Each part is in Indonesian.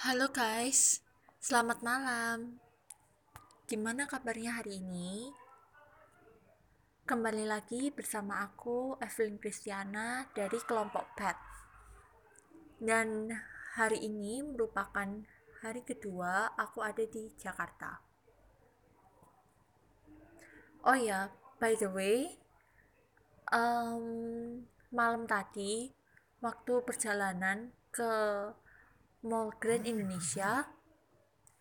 Halo guys, selamat malam. Gimana kabarnya hari ini? Kembali lagi bersama aku, Evelyn Christiana dari kelompok PET. Dan hari ini merupakan hari kedua aku ada di Jakarta. Oh ya, by the way, um, malam tadi waktu perjalanan ke Mall Grand Indonesia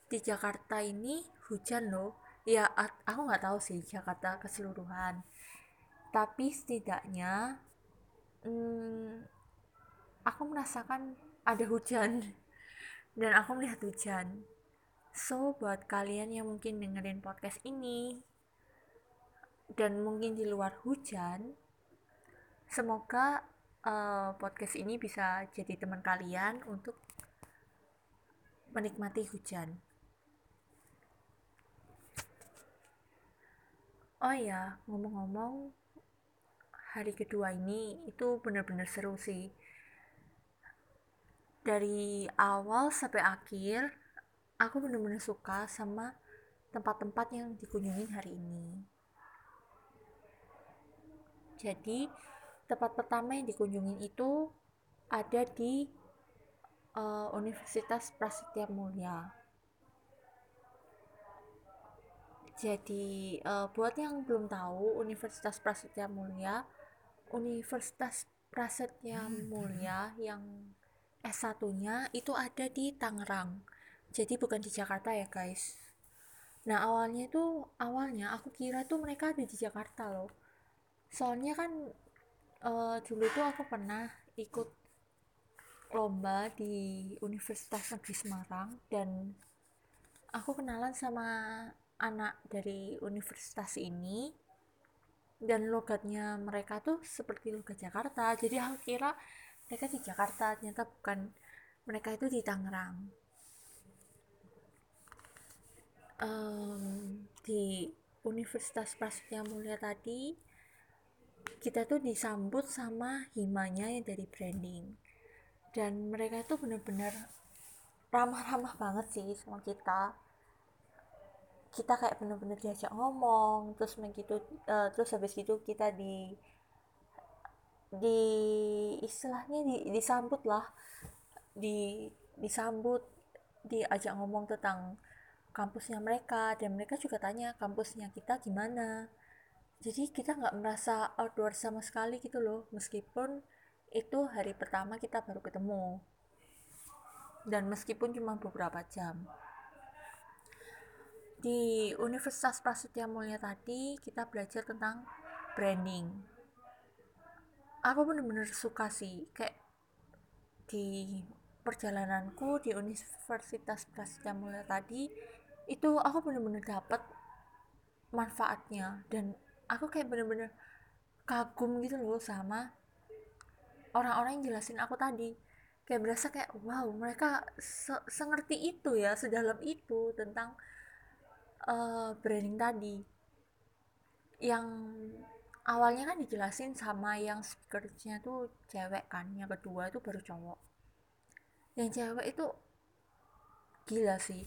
di Jakarta ini hujan loh. Ya aku nggak tahu sih Jakarta keseluruhan. Tapi setidaknya hmm, aku merasakan ada hujan. Dan aku melihat hujan. So buat kalian yang mungkin dengerin podcast ini dan mungkin di luar hujan semoga uh, podcast ini bisa jadi teman kalian untuk menikmati hujan. Oh ya, ngomong-ngomong, hari kedua ini itu benar-benar seru sih. Dari awal sampai akhir, aku benar-benar suka sama tempat-tempat yang dikunjungi hari ini. Jadi, tempat pertama yang dikunjungi itu ada di uh, Universitas Prasetya Mulia. Jadi uh, buat yang belum tahu Universitas Prasetya Mulia, Universitas Prasetya Mulia yang S1-nya itu ada di Tangerang. Jadi bukan di Jakarta ya, guys. Nah, awalnya itu awalnya aku kira tuh mereka ada di Jakarta loh. Soalnya kan uh, dulu tuh aku pernah ikut lomba di Universitas Negeri Semarang dan aku kenalan sama anak dari universitas ini dan logatnya mereka tuh seperti logat Jakarta. Jadi aku kira mereka di Jakarta ternyata bukan mereka itu di Tangerang. Um, di Universitas Prasetya Mulia tadi kita tuh disambut sama himanya yang dari branding dan mereka itu benar-benar ramah-ramah banget sih sama kita. Kita kayak bener-bener diajak ngomong terus begitu uh, terus habis itu kita di di istilahnya di, disambut lah. Di disambut diajak ngomong tentang kampusnya mereka dan mereka juga tanya kampusnya kita gimana. Jadi kita nggak merasa outdoor sama sekali gitu loh meskipun itu hari pertama kita baru ketemu. Dan meskipun cuma beberapa jam. Di Universitas Prasetya Mulia tadi kita belajar tentang branding. Aku bener-bener suka sih kayak di perjalananku di Universitas Prasetya Mulia tadi itu aku bener-bener dapat manfaatnya. Dan aku kayak bener-bener kagum gitu loh sama orang-orang yang jelasin aku tadi. Kayak berasa kayak wow mereka se sengerti itu ya sedalam itu tentang uh, branding tadi. Yang awalnya kan dijelasin sama yang speakernya tuh cewek kan yang kedua itu baru cowok. Yang cewek itu gila sih.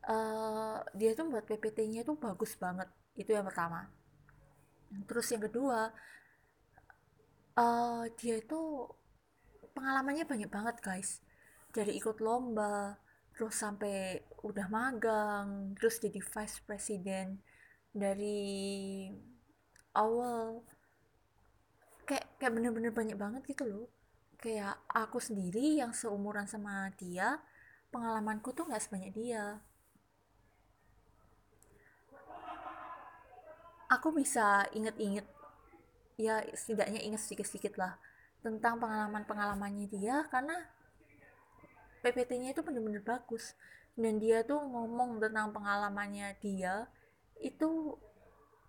Uh, dia tuh buat PPT-nya tuh bagus banget itu yang pertama. Terus yang kedua uh, dia itu pengalamannya banyak banget guys. Dari ikut lomba terus sampai udah magang terus jadi vice president dari awal. Kayak kayak bener-bener banyak banget gitu loh. Kayak aku sendiri yang seumuran sama dia pengalamanku tuh nggak sebanyak dia. Aku bisa inget-inget ya setidaknya ingat sedikit-sedikit lah tentang pengalaman-pengalamannya dia karena PPT-nya itu benar-benar bagus. Dan dia tuh ngomong tentang pengalamannya dia itu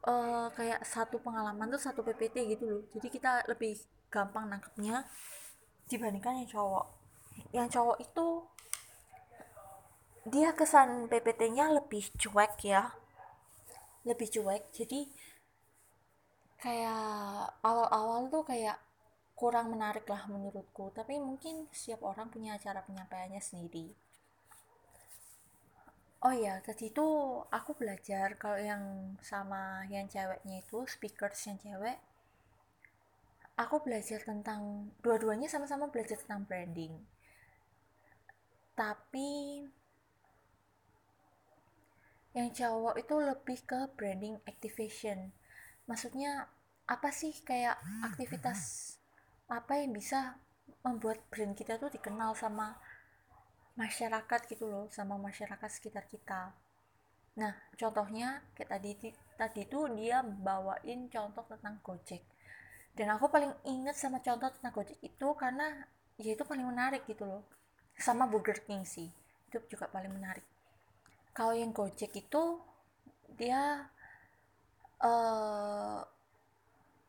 uh, kayak satu pengalaman tuh satu PPT gitu loh. Jadi kita lebih gampang nangkepnya dibandingkan yang cowok. Yang cowok itu dia kesan PPT-nya lebih cuek ya. Lebih cuek. Jadi kayak awal-awal tuh kayak kurang menarik lah menurutku. Tapi mungkin setiap orang punya cara penyampaiannya sendiri. Oh ya tadi itu aku belajar kalau yang sama yang ceweknya itu speakers yang cewek aku belajar tentang dua-duanya sama-sama belajar tentang branding. Tapi yang cowok itu lebih ke branding activation maksudnya apa sih kayak aktivitas apa yang bisa membuat brand kita tuh dikenal sama masyarakat gitu loh sama masyarakat sekitar kita? Nah contohnya kayak tadi tadi tuh dia bawain contoh tentang Gojek. Dan aku paling inget sama contoh tentang Gojek itu karena ya itu paling menarik gitu loh. Sama Burger King sih itu juga paling menarik. Kalau yang Gojek itu dia uh,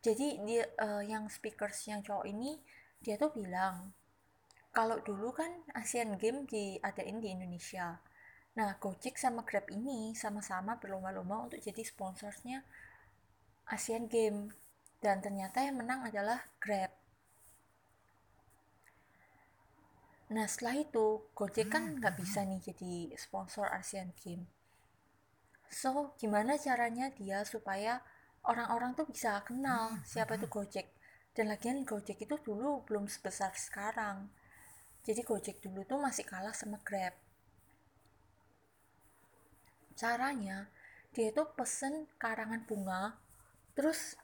jadi dia uh, yang speakers yang cowok ini dia tuh bilang kalau dulu kan Asian Games diadain di Indonesia. Nah Gojek sama Grab ini sama-sama berlomba-lomba untuk jadi sponsornya Asian Games. Dan ternyata yang menang adalah Grab. Nah setelah itu Gojek kan nggak bisa nih jadi sponsor Asian Games. So gimana caranya dia supaya orang-orang tuh bisa kenal siapa itu Gojek. Dan lagian Gojek itu dulu belum sebesar sekarang. Jadi Gojek dulu tuh masih kalah sama Grab. Caranya dia itu pesen karangan bunga, terus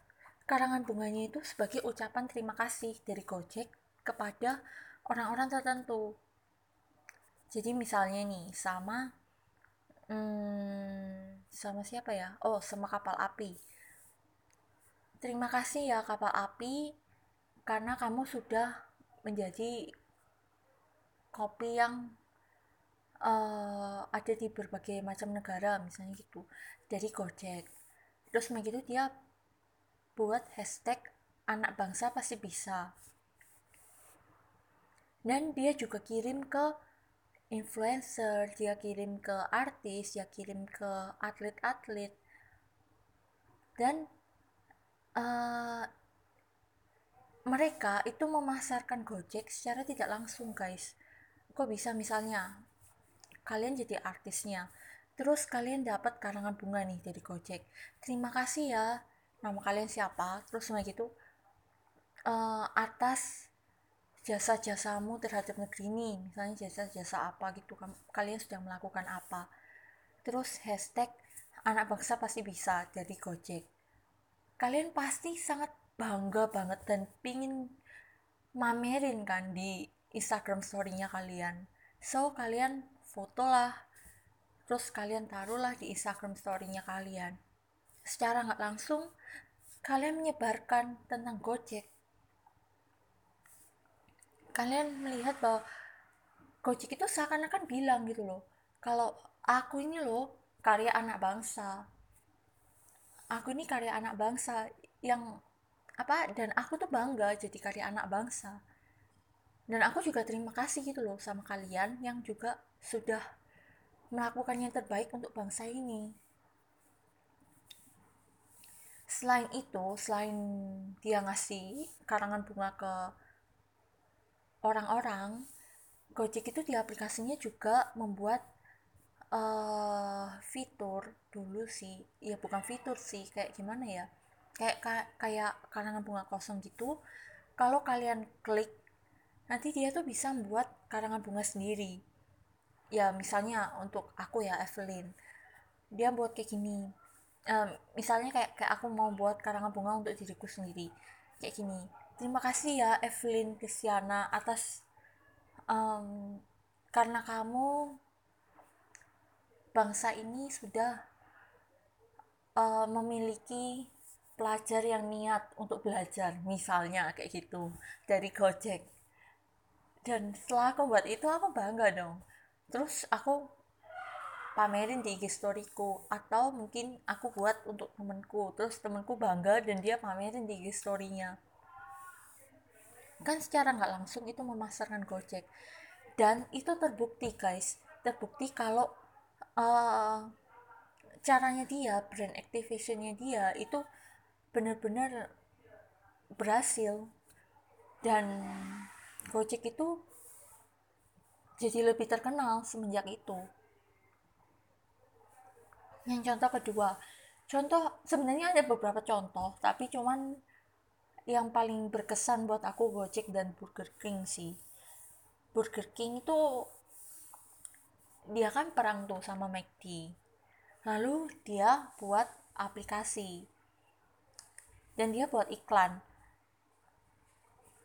karangan bunganya itu sebagai ucapan terima kasih dari Gojek kepada orang-orang tertentu jadi misalnya nih sama hmm, sama siapa ya? Oh sama kapal api. Terima kasih ya kapal api karena kamu sudah menjadi kopi yang uh, ada di berbagai macam negara misalnya gitu. Dari Gojek. Terus begitu dia buat hashtag anak bangsa pasti bisa. Dan dia juga kirim ke influencer dia kirim ke artis dia kirim ke atlet-atlet. Dan uh, mereka itu memasarkan Gojek secara tidak langsung guys. Kok bisa? Misalnya kalian jadi artisnya terus kalian dapat karangan bunga nih dari Gojek. Terima kasih ya nama kalian siapa? Terus sama gitu uh, atas jasa-jasamu terhadap negeri ini misalnya jasa-jasa apa gitu kalian sudah melakukan apa. Terus hashtag anak bangsa pasti bisa dari Gojek. Kalian pasti sangat bangga banget dan pingin mamerin kan di Instagram story-nya kalian. So kalian foto lah. Terus kalian taruhlah di Instagram story-nya kalian. Secara nggak langsung kalian menyebarkan tentang Gojek kalian melihat bahwa Gojek itu seakan-akan bilang gitu loh kalau aku ini loh karya anak bangsa. Aku ini karya anak bangsa yang apa dan aku tuh bangga jadi karya anak bangsa. Dan aku juga terima kasih gitu loh sama kalian yang juga sudah melakukan yang terbaik untuk bangsa ini. Selain itu selain dia ngasih karangan bunga ke orang-orang Gojek itu di aplikasinya juga membuat uh, fitur dulu sih. Ya bukan fitur sih kayak gimana ya? Kayak kayak karangan bunga kosong gitu. Kalau kalian klik nanti dia tuh bisa membuat karangan bunga sendiri. Ya misalnya untuk aku ya Evelyn. Dia buat kayak gini. Um, misalnya kayak kayak aku mau buat karangan bunga untuk diriku sendiri. Kayak gini terima kasih ya Evelyn Kristiana atas um, karena kamu bangsa ini sudah uh, memiliki pelajar yang niat untuk belajar misalnya kayak gitu dari Gojek. Dan setelah aku buat itu aku bangga dong. Terus aku pamerin di IG storyku atau mungkin aku buat untuk temenku terus temenku bangga dan dia pamerin di IG storynya kan secara nggak langsung itu memasarkan Gojek. Dan itu terbukti guys. Terbukti kalau uh, caranya dia brand activationnya dia itu benar-benar berhasil. Dan Gojek itu jadi lebih terkenal semenjak itu. Yang contoh kedua. Contoh sebenarnya ada beberapa contoh tapi cuman yang paling berkesan buat aku Gojek dan Burger King sih. Burger King itu dia kan perang tuh sama McD lalu dia buat aplikasi. Dan dia buat iklan.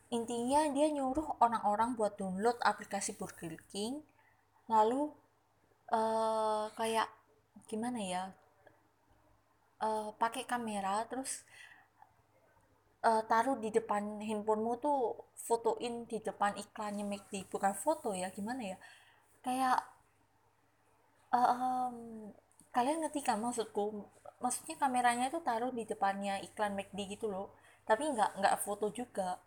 Intinya dia nyuruh orang-orang buat download aplikasi Burger King. Lalu uh, kayak gimana ya? Uh, pakai kamera terus uh, taruh di depan handphonemu tuh fotoin di depan iklannya McD bukan foto ya gimana ya? Kayak uh, um, kalian ngerti kan maksudku? Maksudnya kameranya itu taruh di depannya iklan McD gitu loh tapi nggak nggak foto juga.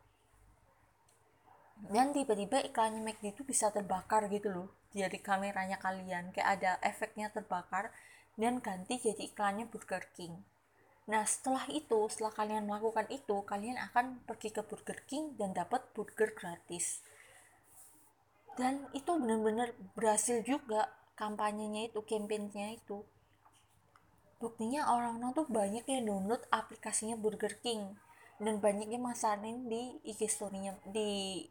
Dan tiba-tiba iklan McD itu bisa terbakar gitu loh dari kameranya kalian kayak ada efeknya terbakar dan ganti jadi iklannya Burger King nah setelah itu setelah kalian melakukan itu kalian akan pergi ke Burger King dan dapat burger gratis. Dan itu benar-benar berhasil juga kampanyenya itu campaignnya itu. Buktinya orang-orang tuh banyak yang download aplikasinya Burger King dan banyak yang masarin di IG story-nya di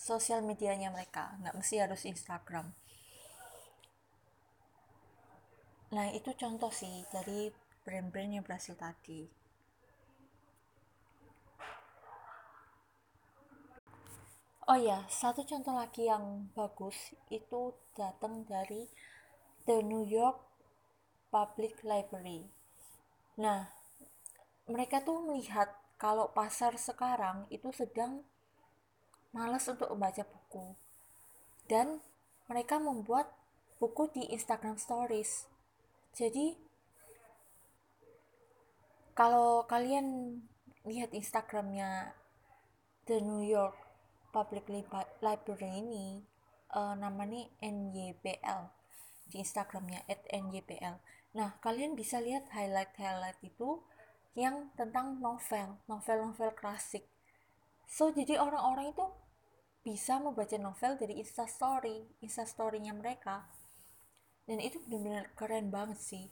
sosial medianya mereka. Nggak mesti harus Instagram. Nah itu contoh sih dari brand-brand yang berhasil tadi oh ya satu contoh lagi yang bagus itu datang dari The New York Public Library nah mereka tuh melihat kalau pasar sekarang itu sedang malas untuk membaca buku. Dan mereka membuat buku di Instagram Stories. Jadi kalau kalian lihat Instagramnya The New York Public Library ini uh, namanya NYPL di Instagramnya at NYPL. Nah kalian bisa lihat highlight-highlight itu yang tentang novel, novel-novel klasik. So jadi orang-orang itu bisa membaca novel dari instastory instastorynya mereka. Dan itu benar-benar keren banget sih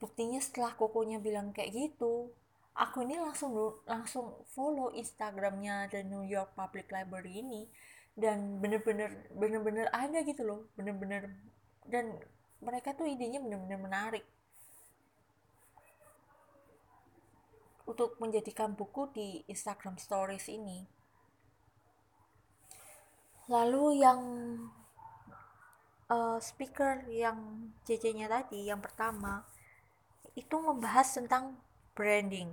buktinya setelah kokonya bilang kayak gitu aku ini langsung langsung follow instagramnya The New York Public Library ini dan bener-bener bener-bener ada gitu loh bener-bener dan mereka tuh idenya bener-bener menarik untuk menjadikan buku di Instagram Stories ini. Lalu yang uh, speaker yang JJ-nya tadi, yang pertama, itu membahas tentang branding.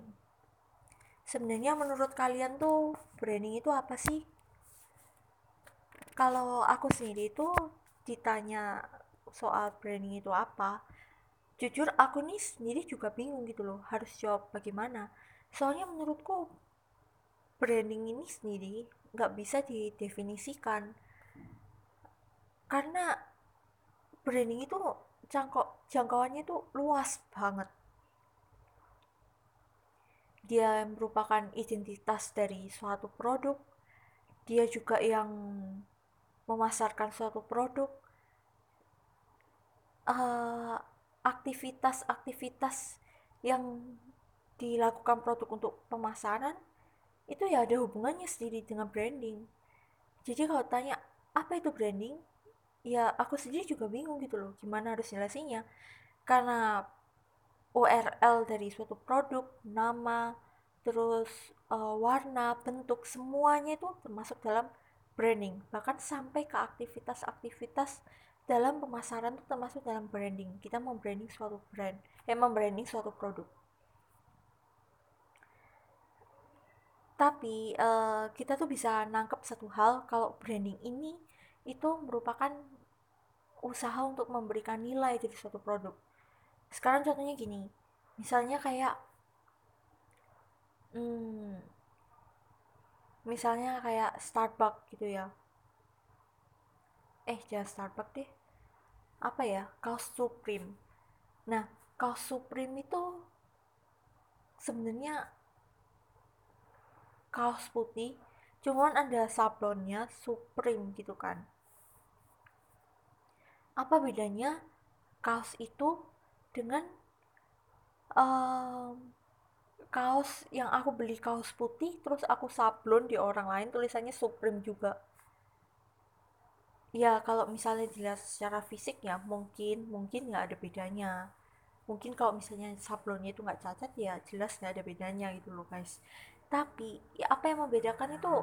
Sebenarnya menurut kalian tuh branding itu apa sih? Kalau aku sendiri itu ditanya soal branding itu apa, jujur aku nih sendiri juga bingung gitu loh harus jawab bagaimana soalnya menurutku branding ini sendiri nggak bisa didefinisikan karena branding itu jangkau jangkauannya itu luas banget. Dia merupakan identitas dari suatu produk dia juga yang memasarkan suatu produk uh, aktivitas-aktivitas yang dilakukan produk untuk pemasaran itu ya ada hubungannya sendiri dengan branding. Jadi kalau tanya apa itu branding ya aku sendiri juga bingung gitu loh gimana harus jelasinnya karena URL dari suatu produk nama terus uh, warna bentuk semuanya itu termasuk dalam branding. Bahkan sampai ke aktivitas-aktivitas dalam pemasaran itu termasuk dalam branding. Kita membranding suatu brand eh membranding suatu produk. Tapi uh, kita tuh bisa nangkep satu hal kalau branding ini itu merupakan usaha untuk memberikan nilai dari suatu produk. Sekarang contohnya gini misalnya kayak hmm, misalnya kayak Starbucks gitu ya. Eh jangan Starbucks deh. Apa ya? Kaos Supreme. Nah kaos Supreme itu sebenarnya kaos putih cuman ada sablonnya Supreme gitu kan apa bedanya kaos itu dengan um, kaos yang aku beli kaos putih terus aku sablon di orang lain tulisannya Supreme juga? Ya kalau misalnya dilihat secara fisik ya mungkin mungkin nggak ada bedanya. Mungkin kalau misalnya sablonnya itu nggak cacat ya jelas nggak ada bedanya gitu loh guys. Tapi ya apa yang membedakan itu?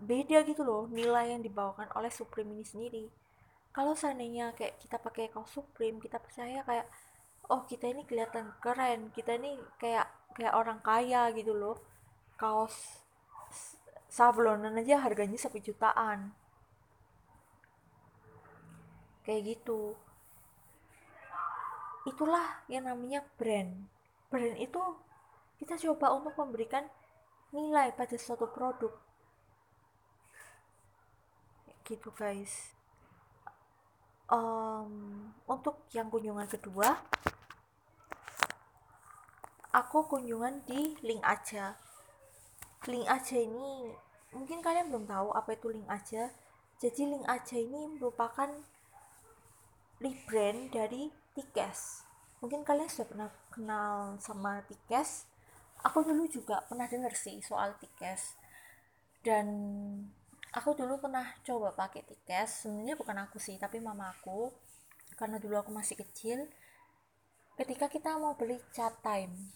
Beda gitu loh nilai yang dibawakan oleh Supreme ini sendiri kalau seandainya kayak kita pakai kaos Supreme kita percaya kayak oh kita ini kelihatan keren kita ini kayak kayak orang kaya gitu loh. Kaos sablonan aja harganya satu jutaan. Kayak gitu. Itulah yang namanya brand. Brand itu kita coba untuk memberikan nilai pada suatu produk. Gitu guys um, untuk yang kunjungan kedua aku kunjungan di link aja. Link aja ini mungkin kalian belum tahu apa itu link aja. Jadi link aja ini merupakan rebrand dari Tikes. Mungkin kalian sudah pernah kenal sama Tikes. Aku dulu juga pernah denger sih soal Tikes. Dan aku dulu pernah coba pakai Tikes. Sebenarnya bukan aku sih tapi mama aku. Karena dulu aku masih kecil ketika kita mau beli chat time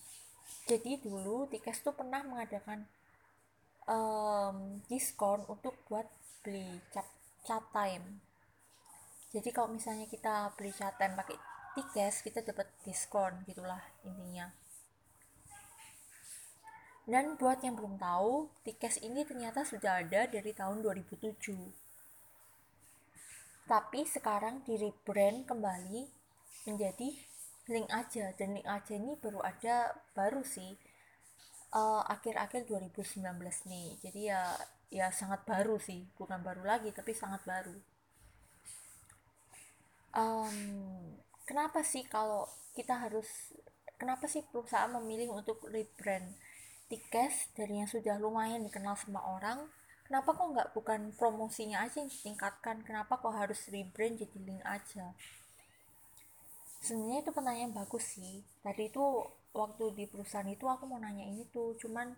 jadi dulu Tikes tuh pernah mengadakan um, diskon untuk buat beli chat chat time. Jadi kalau misalnya kita beli chat time pakai Tikes kita dapat diskon gitulah intinya dan buat yang belum tahu, Tikes ini ternyata sudah ada dari tahun 2007. Tapi sekarang di rebrand kembali menjadi link aja. Dan link aja ini baru ada baru sih uh, akhir-akhir 2019 nih. Jadi ya ya sangat baru sih. Bukan baru lagi tapi sangat baru. Um, kenapa sih kalau kita harus kenapa sih perusahaan memilih untuk rebrand tiket dari yang sudah lumayan dikenal sama orang kenapa kok nggak bukan promosinya aja yang ditingkatkan? Kenapa kok harus rebrand jadi link aja? Sebenarnya itu pertanyaan bagus sih. Tadi itu waktu di perusahaan itu aku mau nanya ini tuh cuman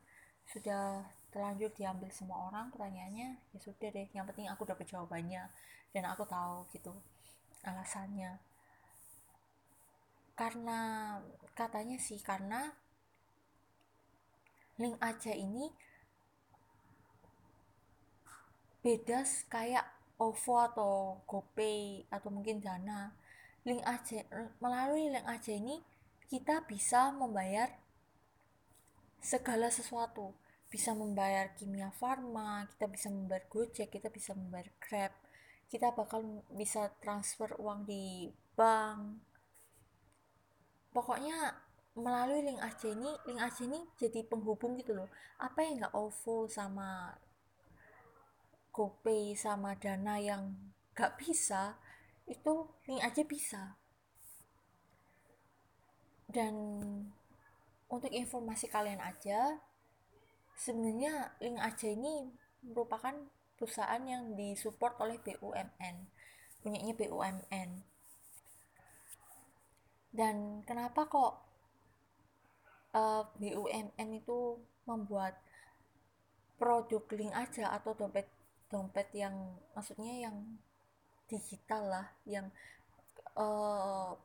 sudah terlanjur diambil semua orang pertanyaannya ya sudah deh yang penting aku dapat jawabannya dan aku tahu gitu alasannya. Karena katanya sih karena link aja ini beda kayak OVO atau GoPay atau mungkin Dana. Link aja melalui link aja ini kita bisa membayar segala sesuatu. Bisa membayar kimia farma kita bisa membayar gojek kita bisa membayar grab. Kita bakal bisa transfer uang di bank. Pokoknya melalui link aja ini link aja ini jadi penghubung gitu loh. Apa yang nggak OVO sama GoPay sama Dana yang nggak bisa itu link aja bisa. Dan untuk informasi kalian aja sebenarnya link aja ini merupakan perusahaan yang disupport oleh BUMN punyanya BUMN dan kenapa kok uh, eh, BUMN itu membuat produk link aja atau dompet dompet yang maksudnya yang digital lah yang uh,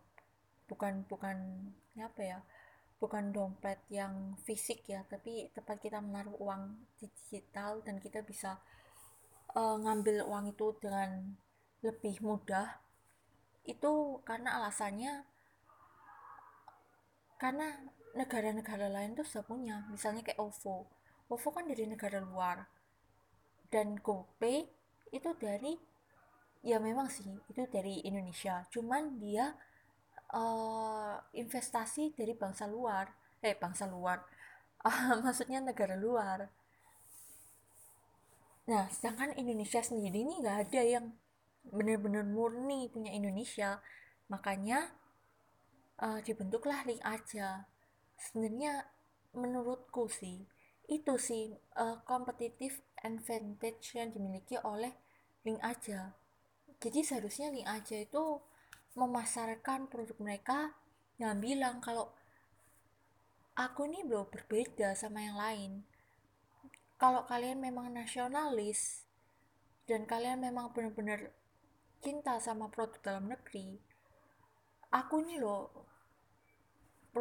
bukan bukan apa ya bukan dompet yang fisik ya tapi tempat kita menaruh uang digital dan kita bisa uh, ngambil uang itu dengan lebih mudah itu karena alasannya karena negara-negara lain tuh sudah punya. Misalnya kayak OVO OVO kan dari negara luar. Dan GoPay itu dari ya memang sih itu dari Indonesia. Cuman dia uh, investasi dari bangsa luar. Eh bangsa luar. Uh, maksudnya negara luar. Nah sedangkan Indonesia sendiri ini nggak ada yang benar-benar murni punya Indonesia. Makanya uh, dibentuklah link aja sebenarnya menurutku sih itu sih uh, competitive advantage yang dimiliki oleh link aja. Jadi seharusnya link aja itu memasarkan produk mereka yang bilang kalau aku ini belum berbeda sama yang lain. Kalau kalian memang nasionalis dan kalian memang benar-benar cinta sama produk dalam negeri aku ini loh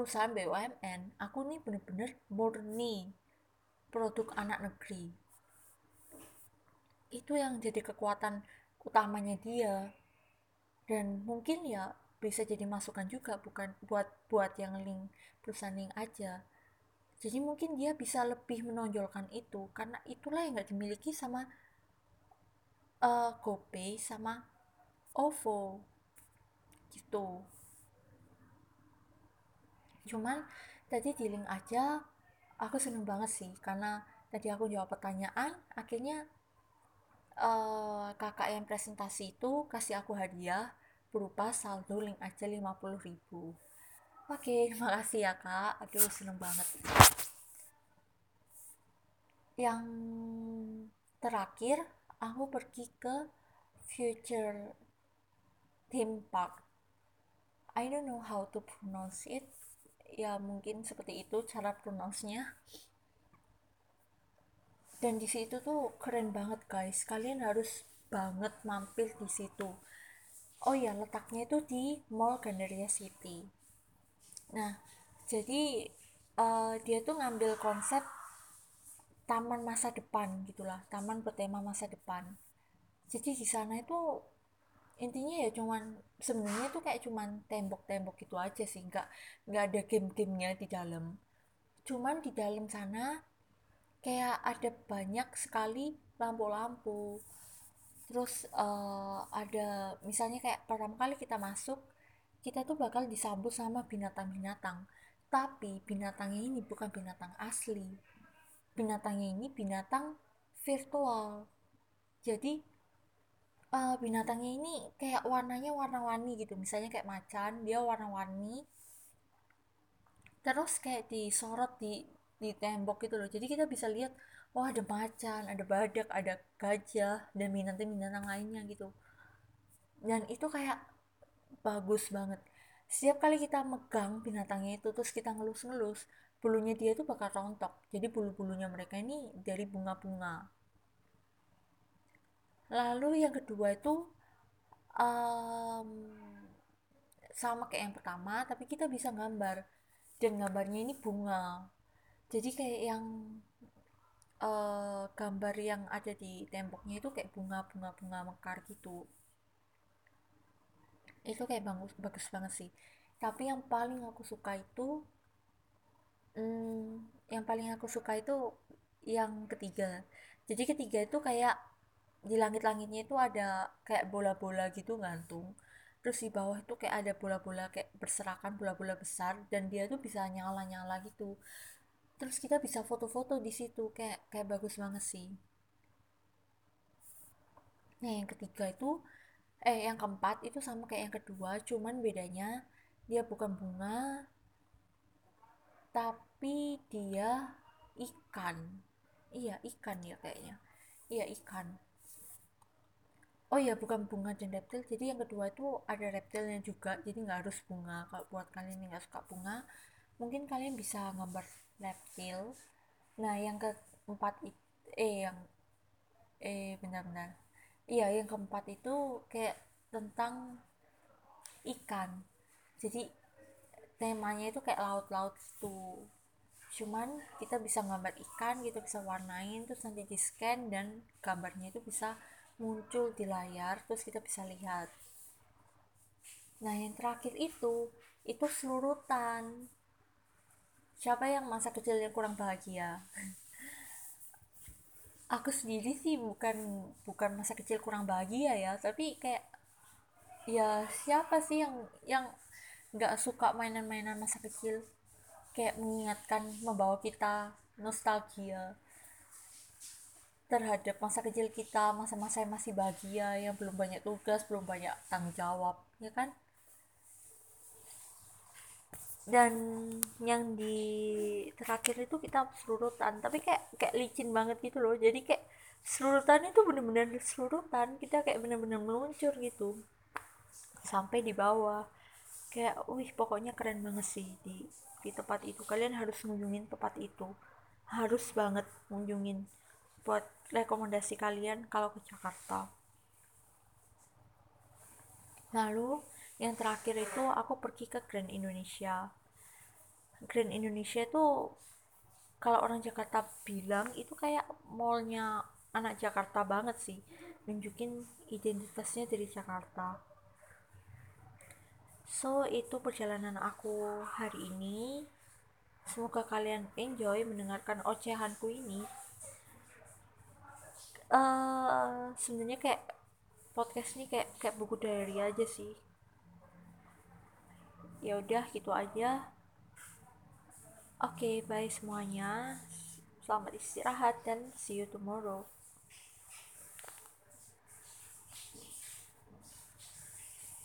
perusahaan BUMN aku ini benar-benar murni produk anak negeri. Itu yang jadi kekuatan utamanya dia. Dan mungkin ya bisa jadi masukan juga bukan buat buat yang link perusahaan link aja. Jadi mungkin dia bisa lebih menonjolkan itu karena itulah yang nggak dimiliki sama uh, GoPay sama OVO. Gitu cuman tadi di link aja aku seneng banget sih karena tadi aku jawab pertanyaan akhirnya uh, kakak yang presentasi itu kasih aku hadiah berupa saldo link aja 50 ribu. Oke terima kasih ya kak. Aduh seneng banget. Yang terakhir aku pergi ke future theme park. I don't know how to pronounce it ya mungkin seperti itu cara pronounce-nya. Dan di situ tuh keren banget guys. Kalian harus banget mampir di situ. Oh ya letaknya itu di Mall Gandaria City. Nah jadi uh, dia tuh ngambil konsep taman masa depan gitulah. Taman bertema masa depan. Jadi di sana itu intinya ya cuman sebenarnya tuh kayak cuman tembok-tembok gitu aja sih nggak nggak ada game-gamenya di dalam. Cuman di dalam sana kayak ada banyak sekali lampu-lampu. Terus uh, ada misalnya kayak pertama kali kita masuk kita tuh bakal disambut sama binatang-binatang. Tapi binatangnya ini bukan binatang asli. Binatangnya ini binatang virtual. Jadi uh, binatangnya ini kayak warnanya warna-warni gitu. Misalnya kayak macan dia warna-warni. Terus kayak disorot di di tembok gitu loh. Jadi kita bisa lihat oh ada macan ada badak ada gajah dan binatang-binatang lainnya gitu. Dan itu kayak bagus banget. Setiap kali kita megang binatangnya itu terus kita ngelus-ngelus bulunya dia itu bakal rontok. Jadi bulu-bulunya mereka ini dari bunga-bunga lalu yang kedua itu um, sama kayak yang pertama tapi kita bisa gambar. Dan gambarnya ini bunga. Jadi kayak yang uh, gambar yang ada di temboknya itu kayak bunga-bunga bunga mekar gitu. Itu kayak bagus bagus banget sih. Tapi yang paling aku suka itu hmm, yang paling aku suka itu yang ketiga. Jadi ketiga itu kayak di langit-langitnya itu ada kayak bola-bola gitu gantung terus di bawah itu kayak ada bola-bola kayak berserakan bola-bola besar dan dia tuh bisa nyala-nyala gitu. Terus kita bisa foto-foto di situ kayak kayak bagus banget sih. Nah yang ketiga itu eh yang keempat itu sama kayak yang kedua cuman bedanya dia bukan bunga tapi dia ikan. Iya ikan ya kayaknya. Iya ikan oh iya bukan bunga dan reptil. Jadi yang kedua itu ada reptilnya juga. Jadi nggak harus bunga. Kalau buat kalian yang nggak suka bunga mungkin kalian bisa gambar reptil. Nah yang keempat eh yang eh benar-benar iya yang keempat itu kayak tentang ikan. Jadi temanya itu kayak laut-laut tuh cuman kita bisa gambar ikan kita bisa warnain terus nanti di scan dan gambarnya itu bisa muncul di layar terus kita bisa lihat. Nah yang terakhir itu itu selurutan. Siapa yang masa kecilnya kurang bahagia? Aku sendiri sih bukan bukan masa kecil kurang bahagia ya tapi kayak ya siapa sih yang yang nggak suka mainan-mainan masa kecil? Kayak mengingatkan membawa kita nostalgia terhadap masa kecil kita masa-masa yang masih bahagia yang belum banyak tugas belum banyak tanggung jawab ya kan? Dan yang di terakhir itu kita selurutan tapi kayak kayak licin banget gitu loh. Jadi kayak selurutan itu bener-bener selurutan kita kayak bener-bener meluncur gitu. Sampai di bawah. Kayak wih pokoknya keren banget sih di di tempat itu. Kalian harus ngunjungin tempat itu. Harus banget ngunjungin buat rekomendasi kalian kalau ke Jakarta. Lalu yang terakhir itu aku pergi ke Grand Indonesia. Grand Indonesia itu kalau orang Jakarta bilang itu kayak mallnya anak Jakarta banget sih. Nunjukin identitasnya dari Jakarta. So itu perjalanan aku hari ini. Semoga kalian enjoy mendengarkan ocehanku ini uh, sebenarnya kayak podcast ini kayak kayak buku diary aja sih. Ya udah gitu aja. Oke okay, bye semuanya. Selamat istirahat dan see you tomorrow